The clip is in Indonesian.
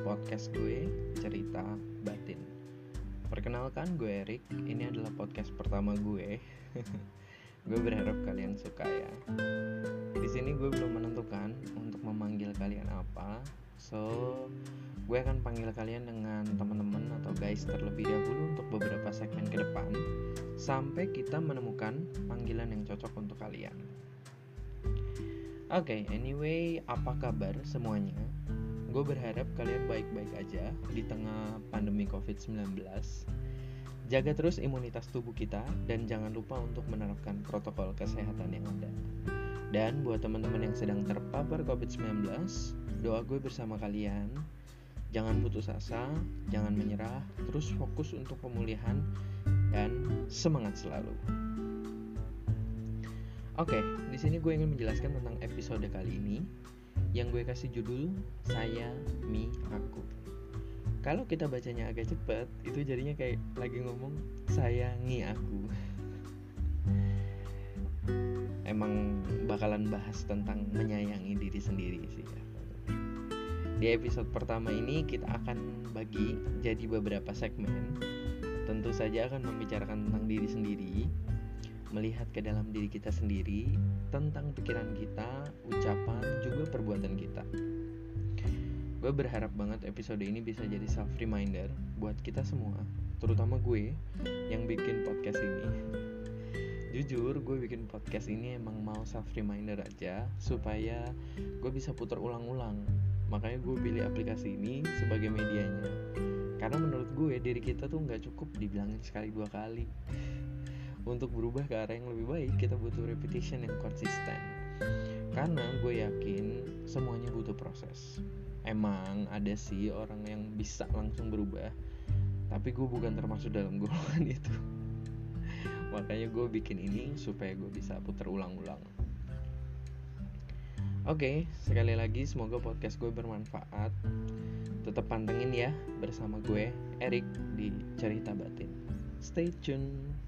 podcast gue, Cerita Batin. Perkenalkan gue Erik, ini adalah podcast pertama gue. gue berharap kalian suka ya. Di sini gue belum menentukan untuk memanggil kalian apa. So, gue akan panggil kalian dengan teman-teman atau guys terlebih dahulu untuk beberapa segmen ke depan sampai kita menemukan panggilan yang cocok untuk kalian. Oke, okay, anyway, apa kabar semuanya? Gue berharap kalian baik-baik aja di tengah pandemi COVID-19. Jaga terus imunitas tubuh kita dan jangan lupa untuk menerapkan protokol kesehatan yang ada. Dan buat teman-teman yang sedang terpapar COVID-19, doa gue bersama kalian. Jangan putus asa, jangan menyerah, terus fokus untuk pemulihan dan semangat selalu. Oke, di sini gue ingin menjelaskan tentang episode kali ini yang gue kasih judul saya mi aku kalau kita bacanya agak cepet itu jadinya kayak lagi ngomong sayangi aku emang bakalan bahas tentang menyayangi diri sendiri sih ya. Di episode pertama ini kita akan bagi jadi beberapa segmen. Tentu saja akan membicarakan tentang diri sendiri, melihat ke dalam diri kita sendiri tentang pikiran kita, ucapan, juga perbuatan kita. Gue berharap banget episode ini bisa jadi self reminder buat kita semua, terutama gue yang bikin podcast ini. Jujur, gue bikin podcast ini emang mau self reminder aja supaya gue bisa putar ulang-ulang. Makanya gue pilih aplikasi ini sebagai medianya. Karena menurut gue diri kita tuh nggak cukup dibilangin sekali dua kali untuk berubah ke arah yang lebih baik kita butuh repetition yang konsisten karena gue yakin semuanya butuh proses emang ada sih orang yang bisa langsung berubah tapi gue bukan termasuk dalam golongan itu makanya gue bikin ini supaya gue bisa putar ulang-ulang Oke, okay, sekali lagi semoga podcast gue bermanfaat. Tetap pantengin ya bersama gue, Erik di Cerita Batin. Stay tune. thank you